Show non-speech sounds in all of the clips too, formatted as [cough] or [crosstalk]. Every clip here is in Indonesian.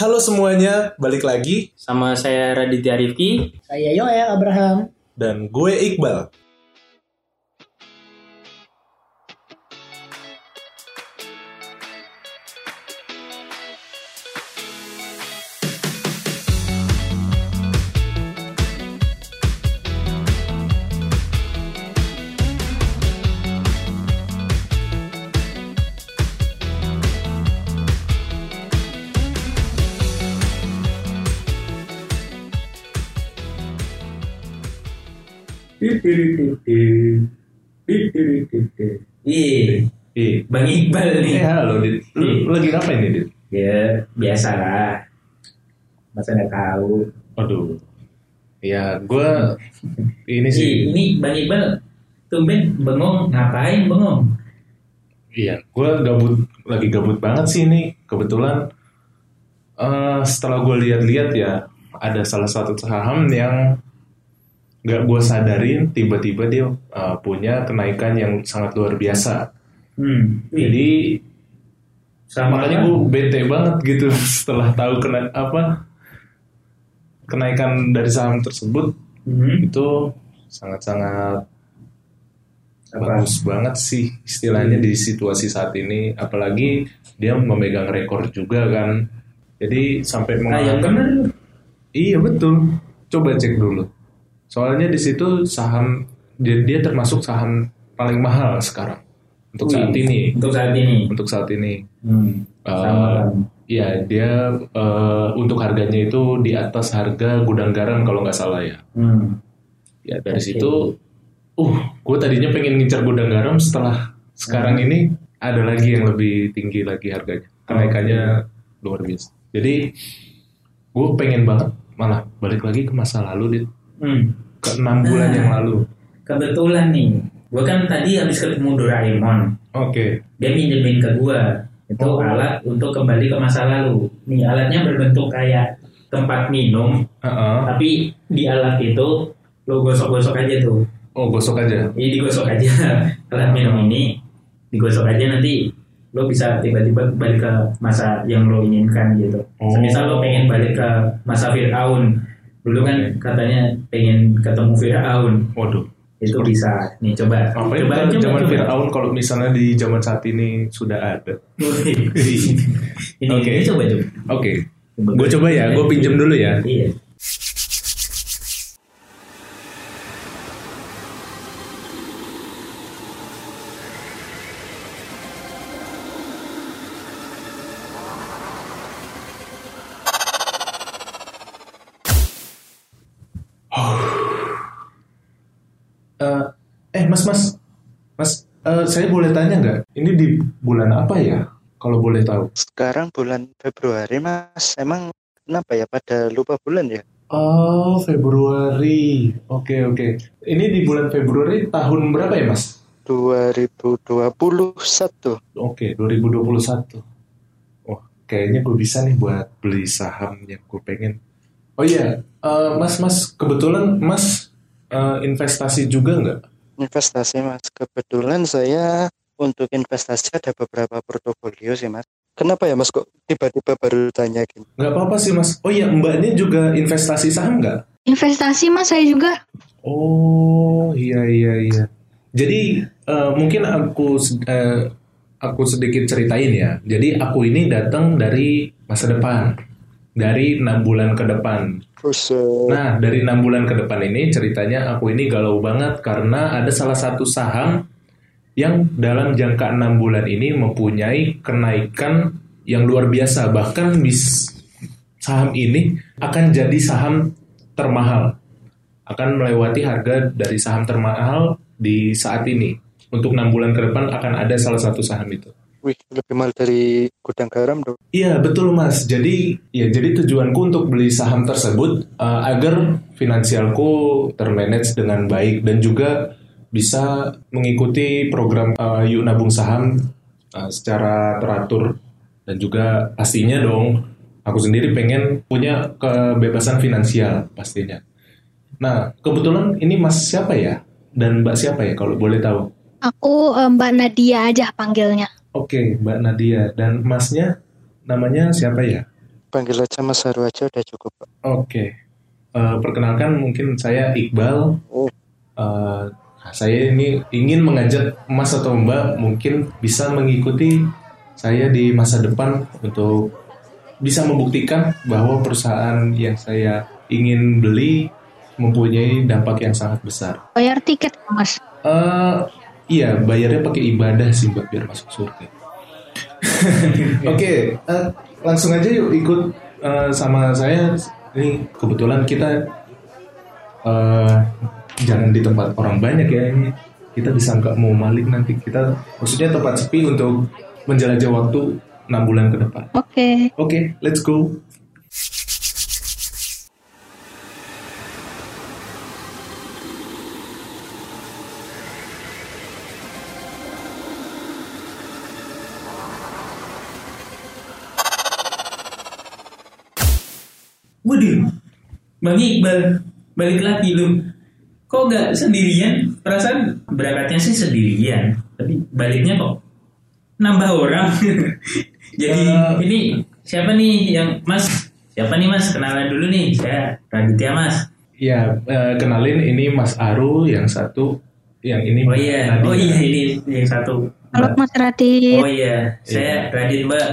Halo semuanya, balik lagi Sama saya Raditya Rifki. Saya Yoel Abraham. dan gue Iqbal. Iya, Bang Iqbal nih. eh, halo Dit. Lu lagi ngapain nih Dit? Ya, biasa lah. Masa nggak tahu. Aduh. Ya, gue [laughs] ini Ih, sih. ini Bang Iqbal tumben bengong ngapain bengong? Iya, gue gabut, lagi gabut banget sih ini. Kebetulan eh, setelah gue lihat-lihat ya, ada salah satu saham yang nggak gue sadarin tiba-tiba dia eh, punya kenaikan yang sangat luar biasa. Hmm. Jadi sama makanya gue bete banget gitu [laughs] setelah tahu kena apa kenaikan dari saham tersebut Hmm. itu sangat-sangat? Hmm. bagus banget sih istilahnya di situasi saat ini apalagi dia memegang rekor juga kan jadi sampai Nah, mengatakan bener. iya betul coba cek dulu soalnya di situ saham dia, dia termasuk saham paling mahal sekarang untuk saat Wih, ini Untuk saat ini. untuk saat ini Hmm. Kan. Iya, dia eh, untuk harganya itu di atas harga gudang garam kalau nggak salah ya. Hmm. Ya dari Oke. situ, uh, gue tadinya pengen ngincar gudang garam setelah sekarang Hmm. ini ada lagi yang lebih tinggi lagi harganya. Kenaikannya luar biasa. Jadi gue pengen banget malah balik lagi ke masa lalu, Dit. Hmm. ke enam bulan Ah. yang lalu. Kebetulan nih, gue kan tadi habis ketemu Doraemon. Oke, dia minjemin ke gua itu Oh. alat untuk kembali ke masa lalu nih alatnya berbentuk kayak tempat minum Heeh. tapi di alat itu lo gosok-gosok aja tuh oh gosok aja. ini digosok aja [laughs] alat minum ini digosok aja nanti lo bisa tiba-tiba balik ke masa yang lo inginkan gitu Oh. misal lo pengen balik ke masa Fir'aun dulu kan katanya pengen ketemu Fir'aun Waduh. itu bisa nih coba Apa coba itu coba, zaman. Fir'aun kalau misalnya di zaman saat ini sudah ada? [laughs] ini, Oke. ini coba coba Oke, gue coba ya, gue pinjem dulu ya. Iya. Eh, eh mas mas, eh, saya boleh tanya nggak? Ini di bulan apa ya? Kalau boleh tahu. Sekarang bulan Februari mas, emang kenapa ya pada lupa bulan ya? Oh Februari, oke oke. Ini di bulan Februari tahun berapa ya mas? 2021. Oke 2021. Wah kayaknya gue bisa nih buat beli saham yang gue pengen. Oh iya, eh, mas mas kebetulan mas eh, investasi juga nggak? Investasi mas, kebetulan saya untuk investasi ada beberapa portofolio sih mas. Kenapa ya mas kok tiba-tiba baru tanya gini? Nggak apa-apa sih mas. Oh iya mbaknya juga investasi saham nggak? Investasi mas saya juga. Oh iya iya iya. Jadi eh, mungkin aku eh, aku sedikit ceritain ya. Jadi aku ini datang dari masa depan, dari enam bulan ke depan. Nah dari enam bulan ke depan ini ceritanya aku ini galau banget karena ada salah satu saham yang dalam jangka enam bulan ini mempunyai kenaikan yang luar biasa. Bahkan bis saham ini akan jadi saham termahal, akan melewati harga dari saham termahal di saat ini. Untuk enam bulan ke depan akan ada salah satu saham itu. Wih lebih mahal dari gudang garam dong. Iya betul mas. Jadi ya jadi tujuanku untuk beli saham tersebut uh, agar finansialku termanage dengan baik dan juga bisa mengikuti program uh, yuk nabung saham uh, secara teratur dan juga pastinya dong aku sendiri pengen punya kebebasan finansial pastinya. Nah kebetulan ini mas siapa ya dan mbak siapa ya kalau boleh tahu? Aku Mbak Nadia aja panggilnya. Oke mbak Nadia dan masnya namanya siapa ya? Panggil aja Mas Haru aja udah cukup, Pak. Oke. Eh, perkenalkan mungkin saya Iqbal. Oh. Eh, saya ini ingin mengajak Mas atau Mbak mungkin bisa mengikuti saya di masa depan untuk bisa membuktikan bahwa perusahaan yang saya ingin beli mempunyai dampak yang sangat besar. Bayar tiket, Mas. Eh, iya, bayarnya pakai ibadah sih Mbak biar masuk surga. [laughs] Oke, eh, langsung aja yuk ikut eh, sama saya. Ini kebetulan kita eh, jangan di tempat orang banyak ya ini. Kita bisa nggak mau malik nanti kita maksudnya tempat sepi untuk menjelajah waktu 6 bulan ke depan. Oke. Oke, let's go. Waduh, Bang Iqbal, balik lagi lu. Kok gak sendirian? Perasaan berangkatnya sih sendirian, tapi baliknya kok nambah orang. [laughs] Jadi Eh. ini siapa nih yang Mas? Siapa nih Mas? Kenalan dulu nih. Saya Raditya Mas. Ya, eh, kenalin ini Mas Aru yang satu, yang ini Oh iya, Nadia. oh iya ini yang satu. Halo. Mas Radit. Oh iya, saya Radit Mbak.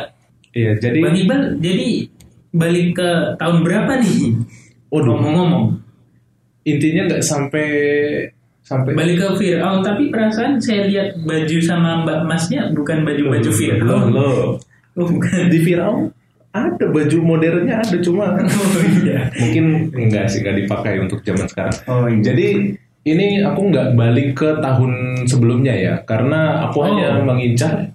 Iya, jadi Bang Iqbal, jadi balik ke tahun berapa nih? Waduh. Ngomong-ngomong, intinya nggak sampai sampai balik ke Fir'aun, tapi perasaan saya lihat baju sama Mbak Masnya bukan baju-baju Loh, Fir'aun. loh. Oh, bukan. di Fir'aun ada baju modernnya ada cuma [laughs] Oh iya. mungkin enggak sih nggak dipakai untuk zaman sekarang. Oh iya. Jadi ini aku nggak balik ke tahun sebelumnya ya karena aku Oh. hanya mengincar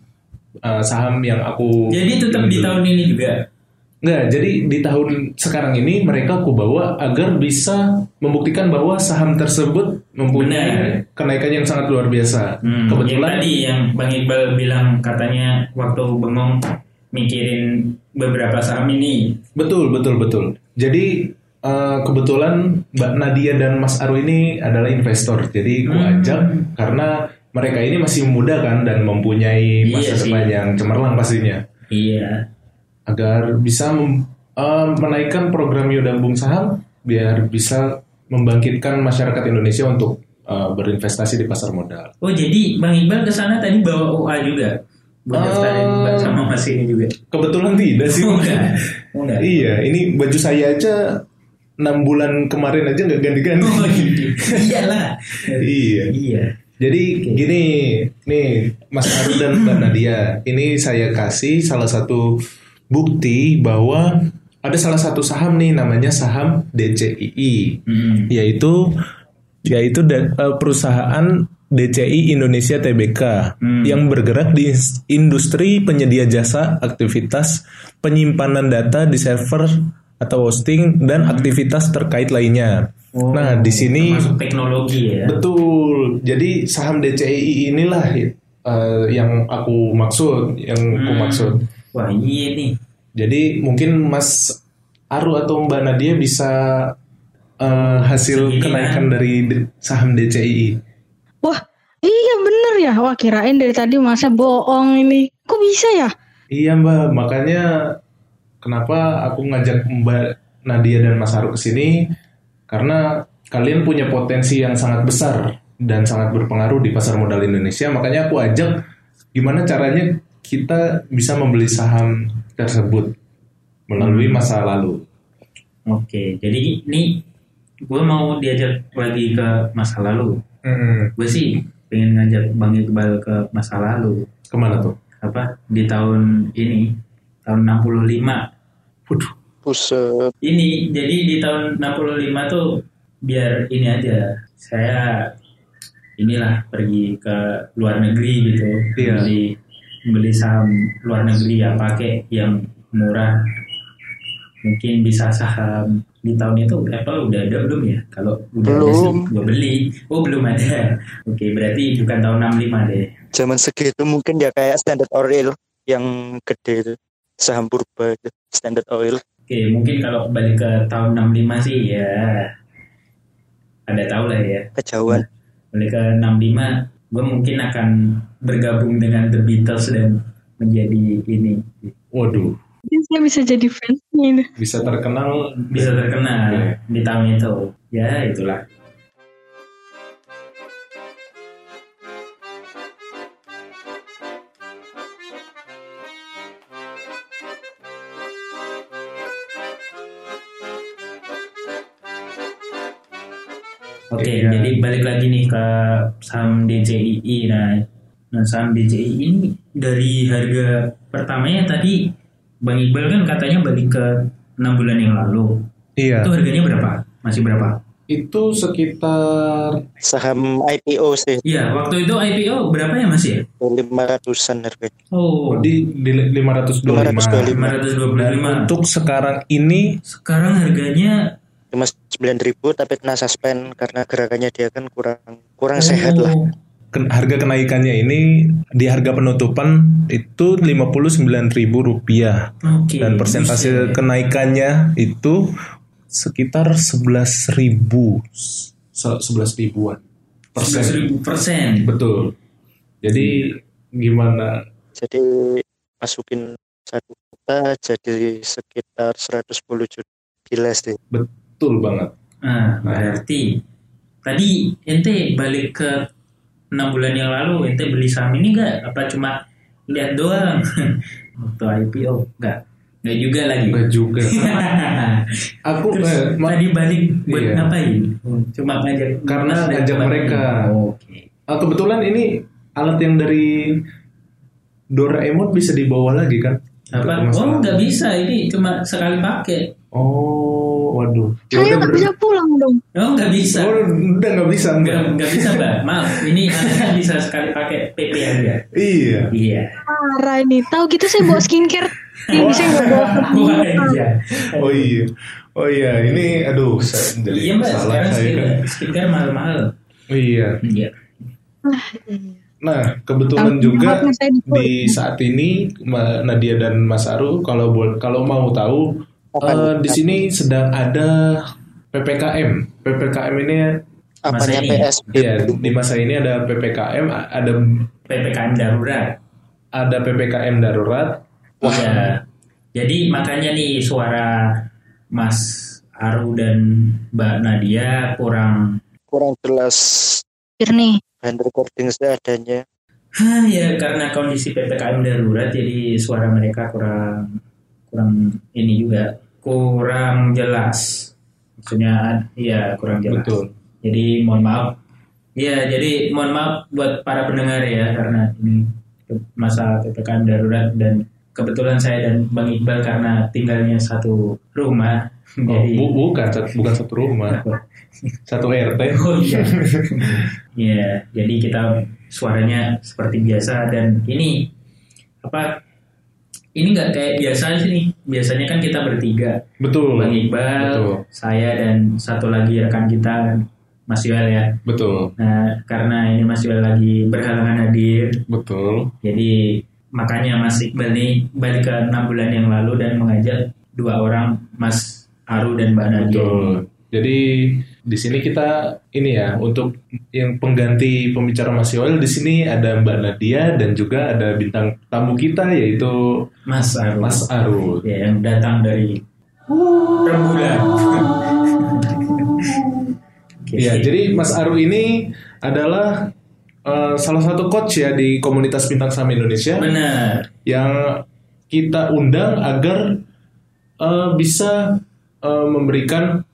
uh, saham yang aku Jadi tetap di tahun ini juga. Nggak, jadi di tahun sekarang ini mereka aku bawa agar bisa membuktikan bahwa saham tersebut mempunyai Benar. kenaikan yang sangat luar biasa. Hmm, yang Kebetulan tadi yang Bang Iqbal bilang katanya waktu bengong mikirin beberapa saham ini. Betul, betul, betul. Jadi eh, kebetulan Mbak Nadia dan Mas Aru ini adalah investor. Jadi aku Hmm. ajak karena mereka ini masih muda kan dan mempunyai Iya masa sih. depan yang cemerlang pastinya. Iya. Agar bisa mem- eh, menaikkan program Yodambung Saham biar bisa membangkitkan masyarakat Indonesia untuk eh, berinvestasi di pasar modal. Oh jadi Bang Iqbal ke sana tadi bawa OA juga. Buat Eh. sama Mas ini juga. Kebetulan tidak sih. [laughs] Oh enggak. Oh enggak. Iya, ini baju saya aja 6 bulan kemarin aja nggak ganti-ganti. Oh iya. Iyalah. [laughs] Iya. Iya. Jadi gini, nih Mas Aru dan Mbak Nadia, ini saya kasih salah satu bukti bahwa ada salah satu saham nih namanya saham DCII, Hmm. yaitu yaitu da- eh, perusahaan DCI Indonesia Tbk Hmm. yang bergerak di industri penyedia jasa aktivitas penyimpanan data di server atau hosting dan aktivitas terkait lainnya. Oh, nah, di sini teknologi ya. Betul. Jadi saham DCI inilah eh, yang aku maksud, yang aku Hmm. maksud. Wah iya nih. Jadi mungkin Mas Aru atau Mbak Nadia bisa eh, hasil Segini, kenaikan dari D- saham DCI. Wah, iya bener ya. Wah, kirain dari tadi masa bohong ini. Kok bisa ya? Iya Mbak, makanya kenapa aku ngajak Mbak Nadia dan Mas Aru ke sini karena kalian punya potensi yang sangat besar dan sangat berpengaruh di pasar modal Indonesia. Makanya aku ajak gimana caranya kita bisa membeli saham tersebut melalui masa lalu. Oke, jadi ini gue mau diajak lagi ke masa lalu. Hmm, Gue sih pengen ngajak Bang Iqbal ke masa lalu. ke mana tuh? Apa di tahun ini tahun 65. Waduh, Buset. Ini jadi di tahun 65 tuh biar ini aja. Saya inilah pergi ke luar negeri gitu. Iya. Beli beli saham luar negeri ya pakai yang murah. Mungkin bisa saham di tahun itu Apple udah ada belum ya? Kalau udah Belum. gue beli. Oh belum ada. [laughs] Oke berarti bukan tahun 65 deh. Zaman segitu mungkin ya kayak Standard Oil yang gede itu. Saham purba itu. Standard Oil. Oke, mungkin kalau balik ke tahun 65 sih ya ada tahu lah ya. Kejauhan. Balik ke 65, gue mungkin akan bergabung dengan The Beatles dan menjadi ini. waduh. Mungkin saya bisa jadi fansnya ini. bisa terkenal bisa terkenal Oke. di tahun itu ya itulah Oke, Iya. jadi balik lagi nih ke saham DJII. Nah, nah saham DJII ini dari harga pertamanya tadi Bang Iqbal kan katanya balik ke enam bulan yang lalu. iya Itu harganya berapa? Masih berapa? itu sekitar Saham IPO sih Iya, waktu itu IPO berapa ya Mas ya? lima ratusan harganya. Oh, di, di 525 525. 525. dan untuk sekarang ini Sekarang harganya Cuma sembilan ribu tapi kena suspend karena gerakannya dia kan kurang kurang sehat lah. Harga kenaikannya ini di harga penutupan itu 59.000 rupiah Oke. dan persentase Buset. kenaikannya itu sekitar 11.000 Se- 11 ribuan persen 11.000 persen. betul jadi gimana Jadi masukin satu juta jadi sekitar 110 juta gila sih. betul banget Nah, berarti tadi ente balik ke enam bulan yang lalu ente beli saham ini enggak? Apa cuma lihat doang? [laughs] Waktu IPO enggak? Enggak juga lagi. enggak juga [laughs] aku Terus eh, tadi balik buat Iya. ngapain? Cuma ngajak Karena ngajak mereka. Oke. ah, kebetulan ini alat yang dari Doraemon bisa dibawa lagi kan Apa? Oh, nggak bisa. Ini cuma sekali pakai. oh waduh Ya Saya udah nggak ber- bisa pulang dong. Oh, nggak bisa. Oh, udah nggak bisa Nggak, bisa, Mbak. Maaf, ini alatnya bisa sekali pakai PP aja. Iya. Iya. Parah ini. Tahu gitu saya bawa skincare. Yang bisa nggak bawa. [laughs] Iya. Oh iya. Oh iya, ini aduh saya jadi Iya, Mbak. salah Sekarang saya. skincare, skincare mahal-mahal. Oh iya. Iya. Nah, kebetulan Tahu juga di- saat ini Ma- Nadia dan Mas Aru kalau kalau mau tahu Apa eh, nih? di sini sedang ada PPKM. PPKM ini ini? PSBB? ya di masa ini ada PPKM, ada PPKM darurat. ada PPKM darurat. Iya. Jadi makanya nih suara Mas Aru dan Mbak Nadia kurang kurang jelas nih. bahan recording seadanya. Hah, ya karena kondisi PPKM darurat jadi suara mereka kurang kurang ini juga kurang jelas. Maksudnya ya kurang jelas. Betul. Jadi mohon maaf. Ya, jadi mohon maaf buat para pendengar ya karena ini masa PPKM darurat dan kebetulan saya dan Bang Iqbal karena tinggalnya satu rumah. Oh, jadi bu- bukan satu- bukan satu rumah, [laughs] satu RT. Oh iya. Iya, jadi kita suaranya seperti biasa dan ini apa? Ini nggak kayak biasa sih nih. Biasanya kan kita bertiga, Betul. Bang Iqbal, Betul. saya dan satu lagi rekan kita, Mas Yuel ya. Betul. Nah, karena ini Mas Yuel lagi berhalangan hadir, Betul. jadi makanya Mas Iqbal nih balik ke enam bulan yang lalu dan mengajak dua orang Mas Aru dan Mbak Nadia. Betul. Jadi di sini kita ini ya untuk yang pengganti pembicara Mas Yoel di sini ada Mbak Nadia dan juga ada bintang tamu kita yaitu Mas Aru. Mas Aru. ya, yang datang dari rembulan. Oke. [laughs] Ya, jadi Mas Aru ini adalah eh, salah satu coach ya di komunitas bintang saham Indonesia benar. yang kita undang agar eh, bisa eh, memberikan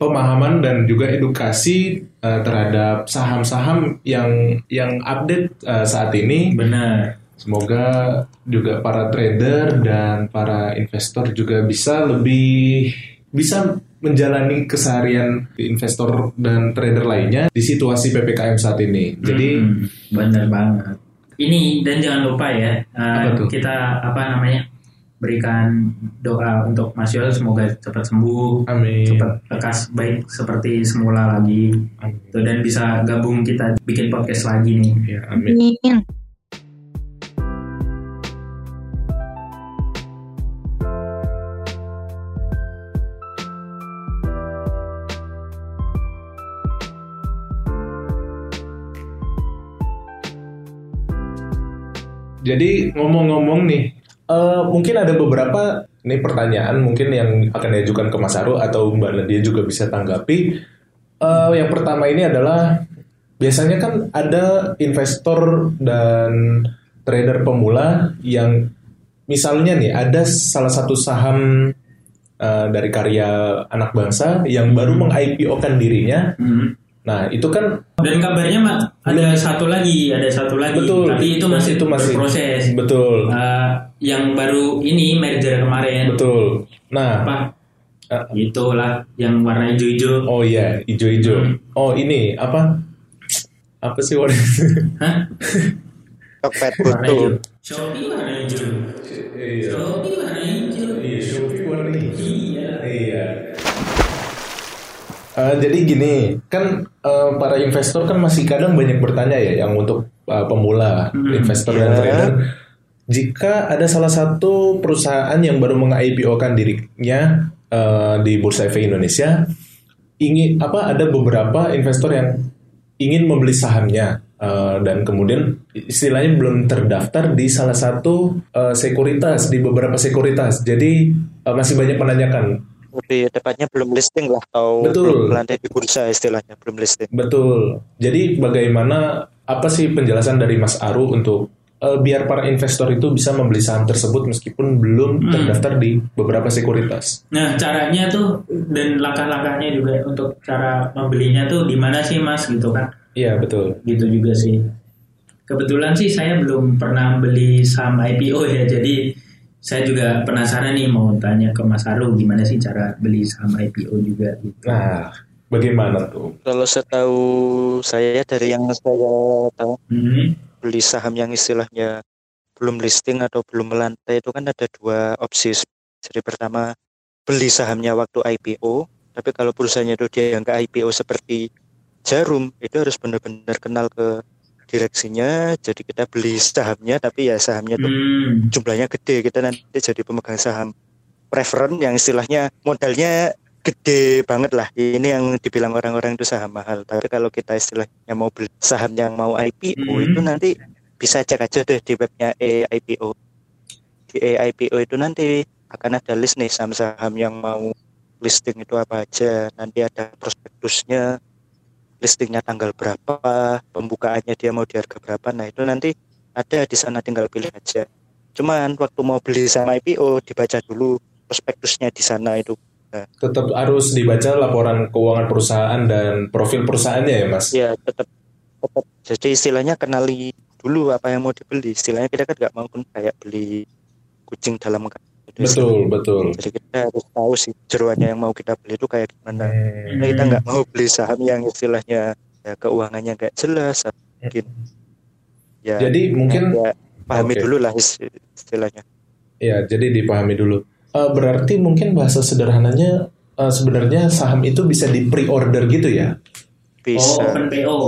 pemahaman dan juga edukasi eh, terhadap saham-saham yang yang update eh, saat ini. Benar. Semoga juga para trader dan para investor juga bisa lebih bisa menjalani keseharian investor dan trader lainnya di situasi PPKM saat ini. Jadi Hmm, benar banget. Ini dan jangan lupa ya, uh, Apa tuh? kita apa namanya berikan doa untuk Mas Yoel semoga cepat sembuh, amin. cepat lekas baik seperti semula lagi, Amin. Tuh, dan bisa gabung kita bikin podcast lagi nih. Ya, amin. Amin. Jadi ngomong-ngomong nih, eh, mungkin ada beberapa ini pertanyaan mungkin yang akan diajukan ke Mas Aru atau Mbak Nadia juga bisa tanggapi. Eh, yang pertama ini adalah biasanya kan ada investor dan trader pemula yang misalnya nih ada salah satu saham eh, dari karya anak bangsa yang baru meng-IPO-kan dirinya. Hmm. Nah, itu kan Dan kabarnya mak ada satu lagi, ada satu lagi. Betul. Tapi itu masih Itu masih- berproses. betul, Eh, yang baru ini merger kemarin. betul. Nah, Apa? eh, Itulah yang warna hijau-hijau. oh iya, ijo-ijo. Hmm. Oh, ini apa? Apa sih warna Hah? Butuh. hijau. Shopee warna hijau. Iya. Shopee warna hijau. Eh, jadi gini, kan eh, para investor kan masih kadang banyak bertanya ya, yang untuk eh, pemula, Hmm, investor dan ya. trader. Jika ada salah satu perusahaan yang baru meng-IPO-kan dirinya eh, di Bursa Efek Indonesia, ingin apa ada beberapa investor yang ingin membeli sahamnya eh, dan kemudian istilahnya belum terdaftar di salah satu eh, sekuritas di beberapa sekuritas. Jadi eh, masih banyak menanyakan Lebih tepatnya belum listing lah atau Betul. belum lantai di bursa istilahnya belum listing. Betul. Jadi bagaimana apa sih penjelasan dari Mas Aru untuk eh, biar para investor itu bisa membeli saham tersebut meskipun belum Hmm. terdaftar di beberapa sekuritas? Nah, caranya tuh dan langkah-langkahnya juga untuk cara membelinya tuh di mana sih, Mas gitu kan? Iya betul. Gitu juga sih. Kebetulan sih saya belum pernah beli saham IPO ya, jadi saya juga penasaran nih mau tanya ke Mas Aru gimana sih cara beli saham IPO juga gitu. Nah, bagaimana tuh? Kalau setahu saya dari yang saya tahu Hmm. beli saham yang istilahnya belum listing atau belum melantai itu kan ada dua opsi. Jadi pertama beli sahamnya waktu IPO, tapi kalau perusahaannya itu dia yang ke IPO seperti Jarum itu harus benar-benar kenal ke direksinya. Jadi kita beli sahamnya, tapi ya sahamnya itu Hmm. jumlahnya gede kita nanti jadi pemegang saham preferen yang istilahnya modalnya gede banget lah ini yang dibilang orang-orang itu saham mahal tapi kalau kita istilahnya mau beli saham yang mau IPO Hmm. itu nanti bisa cek aja deh di webnya EIPO di EIPO itu nanti akan ada list nih saham-saham yang mau listing itu apa aja nanti ada prospektusnya listingnya tanggal berapa pembukaannya dia mau di harga berapa. Nah itu nanti ada di sana tinggal pilih aja. Cuman waktu mau beli sama IPO dibaca dulu prospektusnya di sana itu. Tetap harus dibaca laporan keuangan perusahaan dan profil perusahaannya ya, Mas? ya tetap tetap. Jadi istilahnya kenali dulu apa yang mau dibeli. Istilahnya kita kan nggak mau pun kayak beli kucing dalam gitu Betul, betul. jadi kita harus tahu sih jeruannya yang mau kita beli itu kayak gimana Hmm. Nah, kita nggak mau beli saham yang istilahnya ya keuangannya nggak jelas mungkin ya Jadi mungkin ya, pahami Oke. dulu lah is- istilahnya ya jadi dipahami dulu. Eh, berarti mungkin bahasa sederhananya eh, sebenarnya saham itu bisa di pre-order gitu ya? Oh, bisa open PO.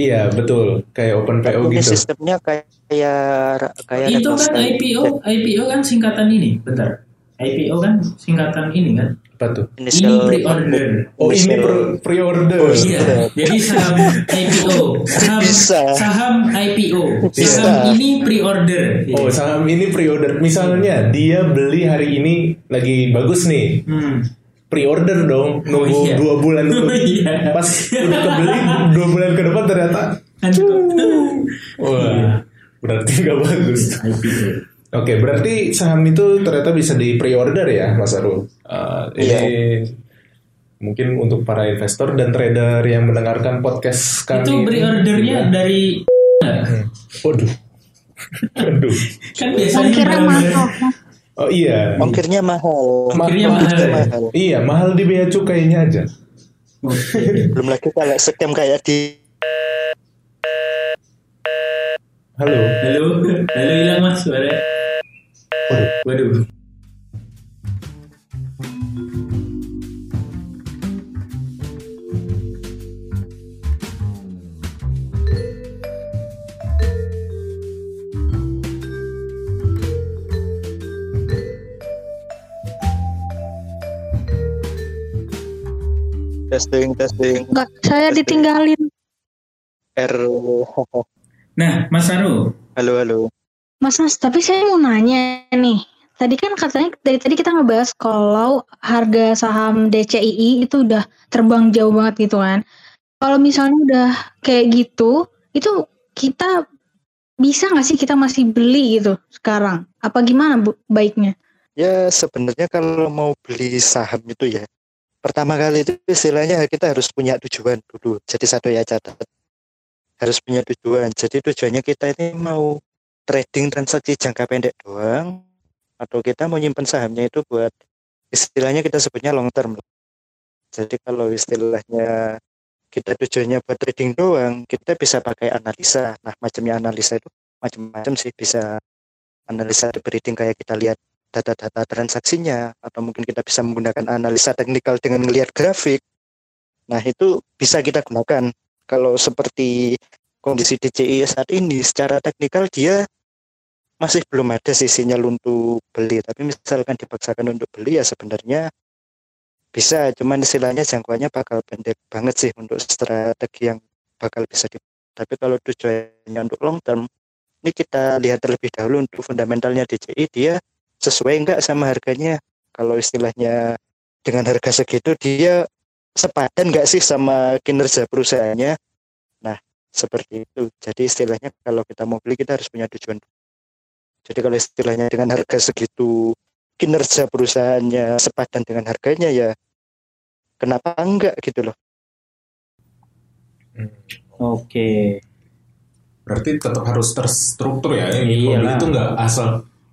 Iya, betul. Kayak open PO Ini gitu. sistemnya kayak kayak kayak Itu kan. IPO, IPO kan singkatan ini, bentar. IPO kan singkatan ini kan. Apa tuh? Ini Initial- pre-order. Oh, ini pre-order. Oh, Iya, jadi saham IPO, saham, Bisa. saham IPO, Bisa. saham ini pre-order. Oh, saham ini pre-order. Misalnya dia beli hari ini lagi bagus nih. Hmm. Pre-order dong, nunggu Oh, iya. dua bulan [laughs] Oh, dulu. iya. Pas udah kebeli dua bulan ke depan ternyata, wah, berarti nggak bagus. IPO. Oke, berarti saham itu ternyata bisa di pre-order ya, Mas Arul. Uh, ini Iya. mungkin untuk para investor dan trader yang mendengarkan podcast kami. Itu pre-ordernya dari Waduh. Waduh. kan biasanya mahal. Oh iya. ongkirnya mahal Ongkirnya mahal. mahal Iya, mahal di bea cukainya aja. belum lagi kalau scam kayak di Halo. Halo, halo hilang mas suara. Waduh. Waduh. Testing testing Enggak, saya ditinggalin. R Nah, Mas Aru, halo halo Mas Mas, tapi saya mau nanya nih. tadi kan katanya dari tadi kita ngebahas kalau harga saham DCII itu udah terbang jauh banget gitu kan. Kalau misalnya udah kayak gitu, itu kita bisa nggak sih kita masih beli gitu sekarang? Apa gimana bu baiknya? Ya sebenarnya kalau mau beli saham itu ya pertama kali itu istilahnya kita harus punya tujuan dulu. Jadi satu ya catat harus punya tujuan. Jadi tujuannya kita ini mau trading transaksi jangka pendek doang atau kita mau nyimpen sahamnya itu buat istilahnya kita sebutnya long term. Jadi kalau istilahnya kita tujuannya buat trading doang, kita bisa pakai analisa. Nah, macamnya analisa itu macam-macam sih bisa analisa trading kayak kita lihat data-data transaksinya atau mungkin kita bisa menggunakan analisa teknikal dengan melihat grafik. Nah, itu bisa kita gunakan. Kalau seperti kondisi DCI saat ini secara teknikal dia masih belum ada sih sinyal untuk beli, tapi misalkan dipaksakan untuk beli ya sebenarnya bisa, cuman istilahnya jangkauannya bakal pendek banget sih untuk strategi yang bakal bisa di tapi kalau tujuannya untuk long term ini kita lihat terlebih dahulu untuk fundamentalnya DCI dia sesuai enggak sama harganya kalau istilahnya dengan harga segitu dia sepadan enggak sih sama kinerja perusahaannya nah seperti itu jadi istilahnya kalau kita mau beli kita harus punya tujuan jadi kalau istilahnya dengan harga segitu kinerja perusahaannya sepadan dengan harganya ya kenapa enggak gitu loh Hmm. Oke. Berarti tetap harus terstruktur ya. Iyalah. mobil itu nggak asal.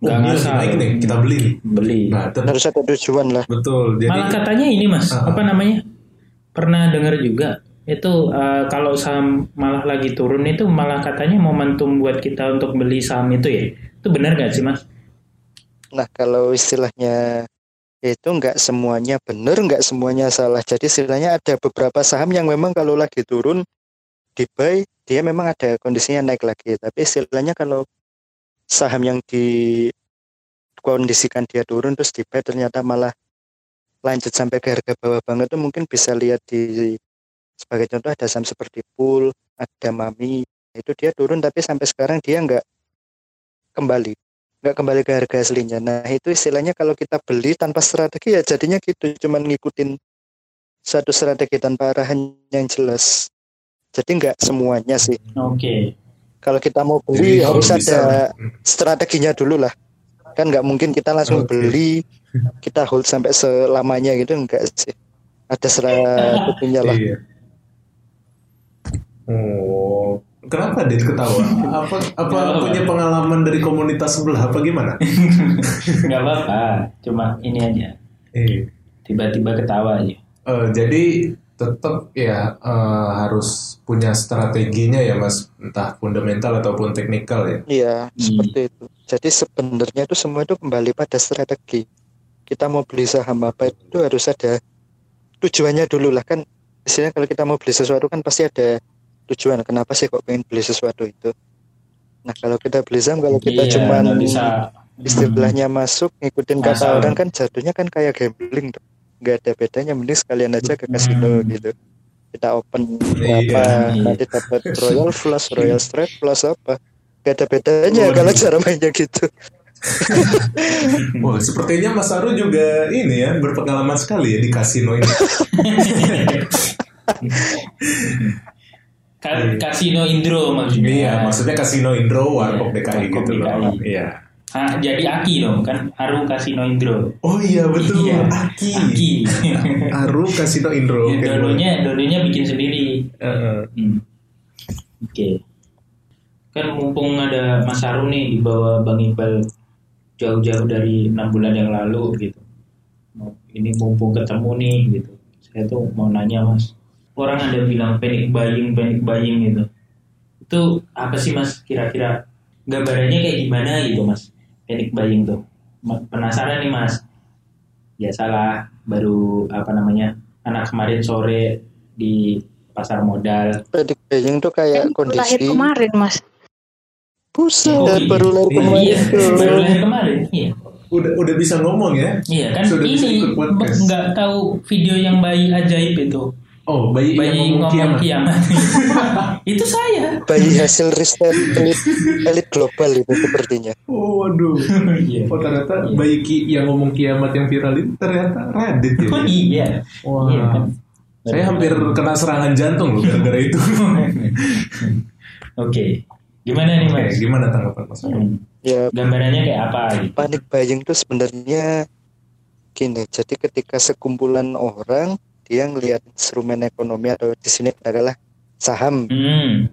Oh, Nggak asal. naik nih, kita beli nih. Beli. Nah, tetap harus ada tujuan lah betul. Jadi Malah katanya ini mas, Ah. apa namanya? Pernah dengar juga itu eh, kalau saham malah lagi turun itu malah katanya momentum buat kita untuk beli saham itu ya. Itu benar gak sih mas? Nah, kalau istilahnya itu nggak semuanya benar, nggak semuanya salah. Jadi istilahnya ada beberapa saham yang memang kalau lagi turun di buy, dia memang ada kondisinya naik lagi. Tapi istilahnya kalau saham yang dikondisikan dia turun terus di buy ternyata malah lanjut sampai ke harga bawah banget itu mungkin bisa lihat di sebagai contoh ada saham seperti Pool, ada Mami, itu dia turun tapi sampai sekarang dia nggak kembali nggak kembali ke harga aslinya. Nah itu istilahnya kalau kita beli tanpa strategi ya jadinya gitu, cuman ngikutin satu strategi tanpa arahan yang jelas. Jadi nggak semuanya sih. Oke. Kalau kita mau Jadi beli kalau harus bisa, ada strateginya dulu lah. Kan nggak mungkin kita langsung Oke. beli, kita hold sampai selamanya gitu enggak sih. Ada strateginya lah. Iya. Oh, kenapa dia ketawa? Apa apa Nggak punya apa-apa. pengalaman dari komunitas sebelah apa gimana? [laughs] Nggak apa-apa. Cuma ini aja. Eh, Tiba-tiba ketawa aja. eh, jadi tetap ya eh, harus punya strateginya ya Mas, entah fundamental ataupun teknikal ya. Iya, Hmm. seperti itu. Jadi sebenarnya itu semua itu kembali pada strategi. Kita mau beli saham apa itu harus ada tujuannya dulu lah kan. Istilahnya kalau kita mau beli sesuatu kan pasti ada tujuan. Kenapa sih kok pengen beli sesuatu itu? Nah kalau kita beli saham kalau kita Iya, cuman bisa. istilahnya masuk ngikutin kata orang kan jatuhnya kan kayak gambling tuh. Nggak ada bedanya mending sekalian aja ke kasino Hmm. gitu. Kita open Iya. berapa Iya. nanti dapat royal flush, royal strike plus apa? Gak ada bedanya Waduh. kalau cara mainnya gitu. [laughs] Wah, sepertinya Mas Aru juga ini ya berpengalaman sekali ya di kasino ini. [laughs] Ka- Kasino Indro maksudnya. Iya, maksudnya kasino Indro, Warkop Iya, DKI gitu loh. Iya. Ah, jadi Aki dong kan Aru Kasino Indro. Oh iya betul, Iya. Aki. Aki. [laughs] Aru kasino Indro. Ya, dulunya dulunya bikin sendiri. Heeh. Hmm. Oke. Kan mumpung ada Mas Aru nih di bawah Bang Iqbal jauh-jauh dari enam bulan yang lalu gitu. Ini mumpung ketemu nih gitu. Saya tuh mau nanya Mas. Orang ada bilang panic buying, panic buying gitu. Itu apa sih Mas kira-kira gambarannya kayak gimana gitu Mas? Panic buying tuh. Penasaran nih Mas. Biasalah baru apa namanya anak kemarin sore di pasar modal Panic buying tuh kayak Kan baru lahir kondisi kemarin mas. buset Oh, iya. baru lahir Iya, kemarin Iya, baru lahir kemarin. Iya, Udah udah bisa ngomong ya? iya kan Sudah ini nggak tahu video yang bayi ajaib itu. Oh, bayi, bayi yang ngomong ngomong kiamat. kiamat. [laughs] itu saya. Bayi hasil riset elit, elit global itu sepertinya. Oh, waduh. Iya. Oh, ternyata bayi ki yang ngomong kiamat yang viral itu ternyata Reddit ya. Oh iya. Wah. Iya kan? Saya hampir kena serangan jantung loh gara-gara itu. [laughs] Oke. Gimana nih Mas? gimana tanggapan Mas? Hmm. Ya Gambarannya kayak apa gitu? panik buying itu sebenarnya gini. Jadi ketika sekumpulan orang dia ngelihat instrumen ekonomi atau di sini adalah saham, Hmm.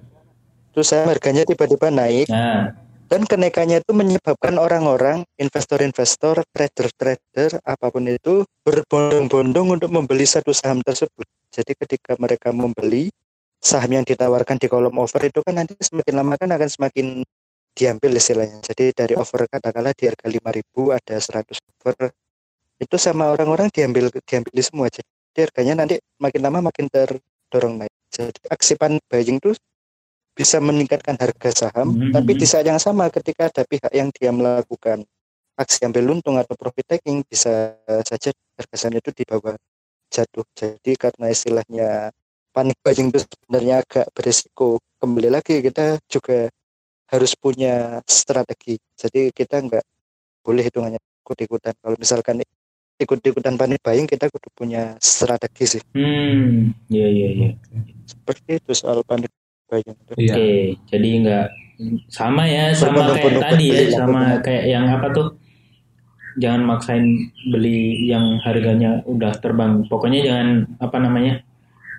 terus saham harganya tiba-tiba naik Nah, dan kenaikannya itu menyebabkan orang-orang investor-investor, trader-trader apa pun itu berbondong-bondong untuk membeli satu saham tersebut. Jadi ketika mereka membeli saham yang ditawarkan di kolom offer itu kan nanti semakin lama kan akan semakin diambil istilahnya. Jadi dari offer katakanlah di harga 5000 ada 100 offer itu sama orang-orang diambil diambil semua. Jadi harganya nanti makin lama makin terdorong naik. Jadi aksi panic buying itu bisa meningkatkan harga saham, Mhm. tapi di saat yang sama ketika ada pihak yang dia melakukan aksi ambil untung atau profit taking bisa saja harga saham itu di bawah jatuh. Jadi karena istilahnya panik buying itu sebenarnya agak berisiko. Kembali lagi kita juga harus punya strategi. Jadi kita nggak boleh hitungannya ikut-ikutan. Kalau misalkan ikut-ikutan panik buying kita kudu punya strategi sih. hmm, iya iya iya. Seperti itu soal panik buying. Iya. Oke, jadi nggak sama ya, sama kayak Berbondong-bondong tadi ya, sama kayak yang apa tuh? Jangan maksain beli yang harganya udah terbang. Pokoknya jangan apa namanya?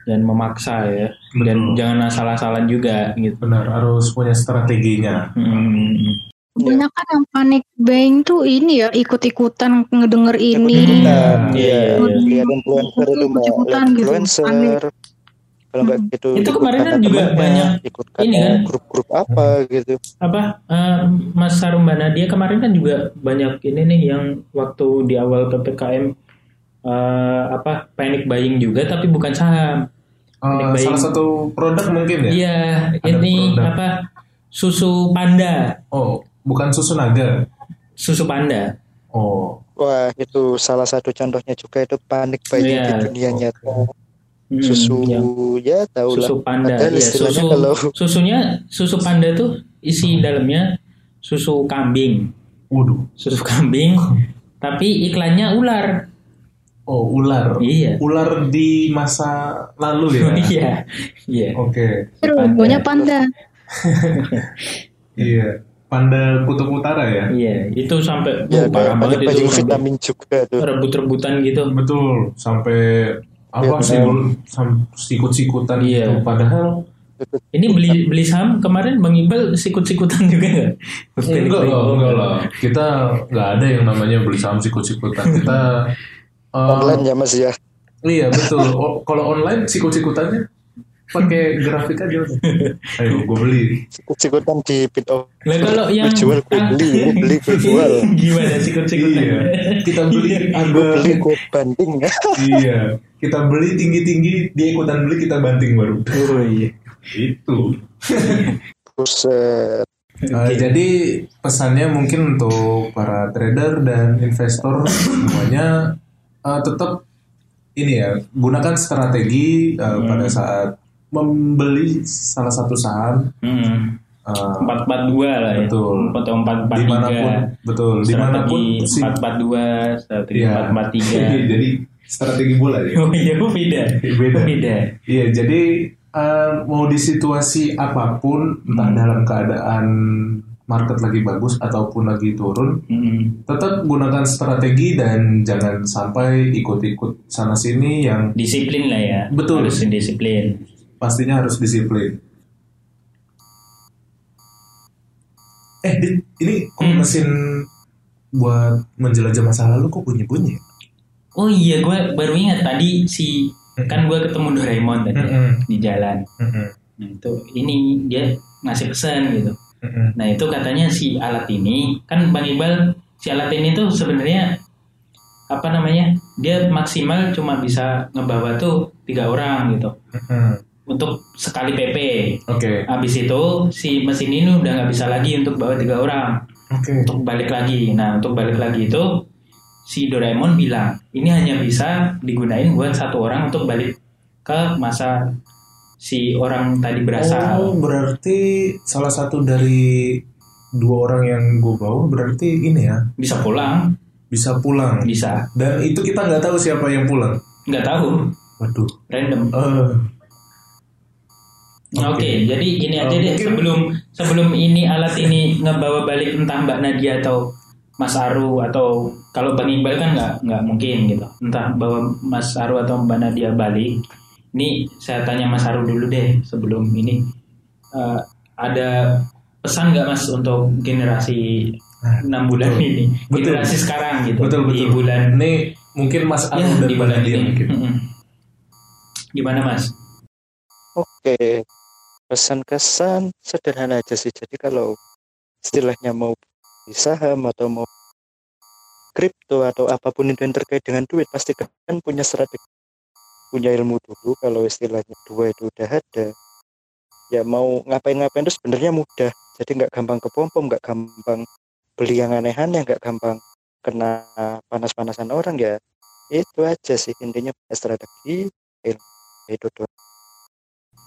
Jangan memaksa ya. Dan Betul. jangan asal-asalan juga gitu. Benar, harus punya strateginya. Hmm. Kebanyakan yang panik buying tuh ini ya ikut-ikutan ngedenger ini. Hmm, iya. iya, iya. Lihat influencer itu Ikut-ikutan gitu, influencer. Kalau nggak gitu, Itu kemarin kan juga banyak ikut ini kan. grup-grup apa gitu. apa eh, Mas Sarumbana dia kemarin kan juga banyak ini nih yang waktu di awal ppkm eh, apa panic buying juga tapi bukan saham Baik. salah satu produk mungkin ya? iya ini produk. apa susu panda Oh, bukan susu naga. susu panda Oh, Wah itu salah satu contohnya juga itu panik buying Iya. di dunia nyata. Hmm, Susu yang ya tahu lah. susu panda Padahal Iya, istilahnya susu kalau susunya susu panda tuh isi dalamnya susu kambing waduh. susu kambing [laughs] tapi iklannya ular Oh, ular. iya Ular di masa lalu ya? [laughs] iya iya Oke. Terus Panda. pokoknya [laughs] panda. Iya. Panda Kutub Utara ya? Iya, itu sampai ya oh, parah banget itu vitamin juga tuh. rebut-rebutan gitu. Betul. Sampai apa sih benar. sam- sikut-sikutan Iya. gitu. Padahal Ini beli beli saham kemarin Bang Iqbal sikut-sikutan juga nggak? enggak lah, enggak lah. Kita nggak ada yang namanya beli saham sikut-sikutan. Kita eh, [laughs] Online ya mas ya. Iya betul. Kalau online sikut-sikutannya pakai grafik aja. [laughs] Ayo, gue beli. Sikut-sikutan di bit of Lah kalau yang Gue jual, gue beli, gue beli, [laughs] gue jual. Gimana sikut-sikutan? Iya. Kita beli gue harga. beli gue banding ya. [laughs] Iya. Kita beli tinggi-tinggi, dia ikutan beli kita banting baru. Oh iya. Itu. Buset. Uh, jadi pesannya mungkin untuk para trader dan investor semuanya uh, tetap ini ya gunakan strategi uh, pada saat membeli salah satu saham Hmm. uh, Empat empat dua lah ya. Betul. Atau empat empat tiga. di mana pun betul di mana pun empat empat dua, strategi Iya. empat empat tiga. [laughs] jadi strategi bola ya Oh iya, beda. Beda. Beda. Iya, jadi eh, mau di situasi apa pun, entah Hmm. dalam keadaan market lagi bagus ataupun lagi turun, Hmm. tetap gunakan strategi dan jangan sampai ikut-ikut sana sini yang Disiplin lah ya. Betul. Harus disiplin. Pastinya harus disiplin. Eh, Dit, ini kok Hmm. mesin buat menjelajah masa lalu kok bunyi-bunyi? ya? Oh iya, gue baru ingat tadi si kan gue ketemu Doraemon tadi ya, Mm-mm. di jalan. Mm-mm. Nah itu ini dia ngasih pesan gitu. Mm-mm. Nah itu katanya si alat ini kan Bang Iqbal si alat ini tuh sebenarnya apa namanya dia maksimal cuma bisa ngebawa tuh tiga orang gitu Mm-mm. Untuk sekali PP. Oke, Habis itu si mesin ini udah nggak bisa lagi untuk bawa tiga orang oke. untuk balik lagi. Nah untuk balik lagi itu si Doraemon bilang ini hanya bisa digunain buat satu orang untuk balik ke masa si orang tadi berasal. Oh, berarti salah satu dari dua orang yang gue bawa berarti ini ya Bisa pulang, bisa pulang. bisa. Dan itu kita nggak tahu siapa yang pulang. Nggak tahu, Waduh. random. Eh, Oke, jadi ini aja Oh, deh mungkin- sebelum sebelum ini alat ini ngebawa balik entah Mbak Nadia atau Mas Aru atau kalau Bang Iqbal kan nggak nggak mungkin gitu. Entah bawa Mas Aru atau Mbak Nadia balik. Ini saya tanya Mas Aru dulu deh sebelum ini Eh, ada pesan nggak Mas untuk generasi enam bulan betul. ini, Betul. generasi sekarang gitu betul di betul. bulan Ini mungkin Mas Anu ya dan di bulan Nadia ini. mungkin. Mm-mm. Gimana Mas? Oke, pesan-kesan sederhana aja sih. Jadi kalau istilahnya mau beli saham atau mau kripto atau apa pun itu yang terkait dengan duit, pasti kan punya strategi, punya ilmu dulu. Kalau istilahnya dua itu udah ada, ya mau ngapain-ngapain itu sebenarnya mudah. Jadi nggak gampang kepompom, nggak gampang beli yang aneh-aneh, nggak gampang kena panas-panasan orang ya. Itu aja sih intinya strategi, ilmu itu doang.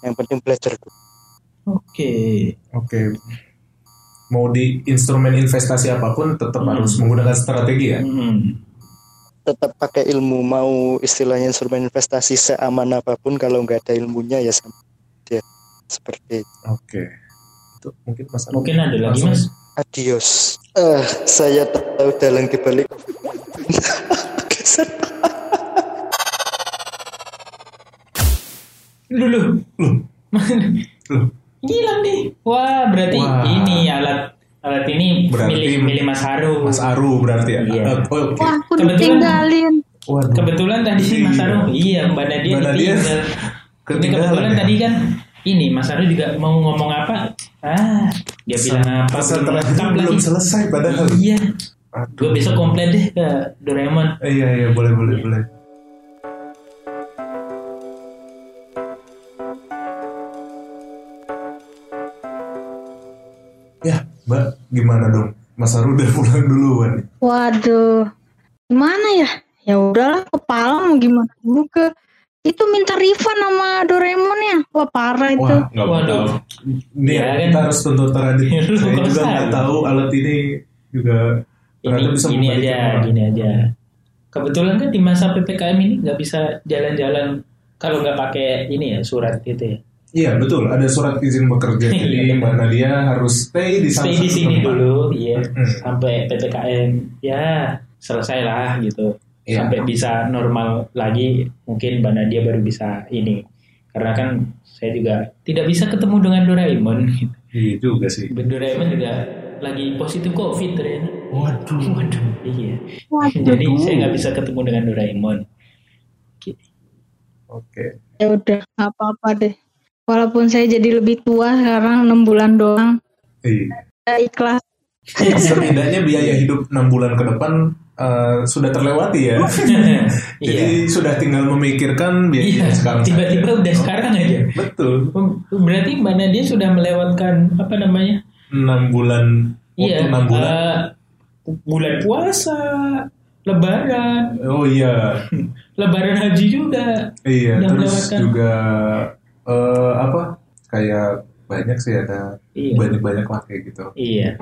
Yang penting belajar dulu. Oke. Oke. Mau di instrumen investasi apa pun tetap Hmm. harus menggunakan strategi ya. Mm. tetap pakai ilmu mau istilahnya instrumen investasi seaman apa pun kalau nggak ada ilmunya ya sama dia seperti itu. Oke. Itu mungkin Mas. Mungkin ada lagi Langsung. Mas? adios eh saya tahu dalang di balik Geser. Dulu. Loh, loh. Hilang nih. Wah, berarti Wah. ini alat alat ini Berarti milih milih Mas Haru. Mas Aru berarti ya. Iya. Eh, oh, Oke. Wah, aku Kebetulan- ditinggalin. Waduh. Kebetulan tadi sih Mas. Haru, iya Mbak Nadia Mbak Nadia ketinggalan kebetulan ya. tadi kan ini Mas Haru juga mau ngomong apa? Ah, dia bilang apa? Pesan belum lagi. selesai padahal. Iya. Aduh. Gue besok komplain deh ke Doraemon. Eh, Iya iya boleh boleh boleh. Mbak, gimana dong? Mas Aru udah [laughs] pulang duluan. Waduh, gimana ya? Ya udahlah, kepala mau gimana dulu ke itu minta refund sama Doraemon ya. Wah parah itu. Wah, nggak Waduh. Nih, Ya, kan? kita harus tuntut Radit. Lu Saya juga nggak tahu alat ini juga Ini bisa gini aja, orang. gini aja. Kebetulan kan di masa PPKM ini nggak bisa jalan-jalan kalau nggak pakai ini ya surat gitu ya. Iya betul, ada surat izin bekerja. Iya, Jadi benar. Mbak Nadia harus stay di Stay di sini tempat. dulu, iya, Hmm. sampai PPKM ya selesai lah gitu. Iya. Sampai bisa normal lagi, mungkin Mbak Nadia baru bisa ini. Karena kan saya juga tidak bisa ketemu dengan Doraemon. Iya juga sih. Doraemon juga lagi positif COVID ternyata. Waduh. Waduh, iya. Waduh. Jadi saya nggak bisa ketemu dengan Doraemon. Oke. Ya udah, apa-apa deh. Walaupun saya jadi lebih tua sekarang 6 bulan doang, Iya. ya ikhlas. Setidaknya biaya hidup 6 bulan ke depan eh, sudah terlewati ya. [laughs] iya. Jadi sudah tinggal memikirkan biaya Iya, sekarang. tiba-tiba saja. udah sekarang aja. Betul. Berarti Mbak Nadia sudah melewatkan apa namanya? 6 bulan Iya, waktu 6 bulan. eh, bulan puasa, lebaran, oh iya. lebaran haji juga. Iya, terus melewatkan. juga eh, apa? Kayak banyak sih ada Iya. banyak-banyak lah kayak gitu. Iya.